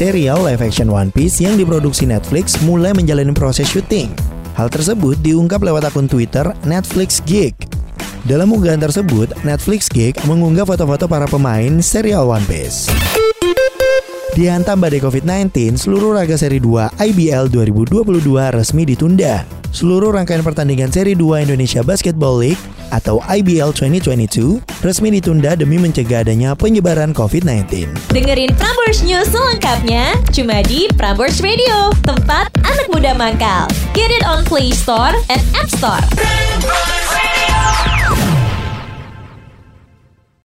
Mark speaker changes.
Speaker 1: serial live action One Piece yang diproduksi Netflix mulai menjalani proses syuting. Hal tersebut diungkap lewat akun Twitter Netflix Geek. Dalam unggahan tersebut, Netflix Geek mengunggah foto-foto para pemain serial One Piece. Dihantam badai COVID-19, seluruh laga seri 2 IBL 2022 resmi ditunda. Seluruh rangkaian pertandingan seri 2 Indonesia Basketball League atau IBL 2022 resmi ditunda demi mencegah adanya penyebaran COVID-19.
Speaker 2: Dengerin Prambors News selengkapnya cuma di Prambors Radio, tempat anak muda mangkal. Get it on Play Store and App Store.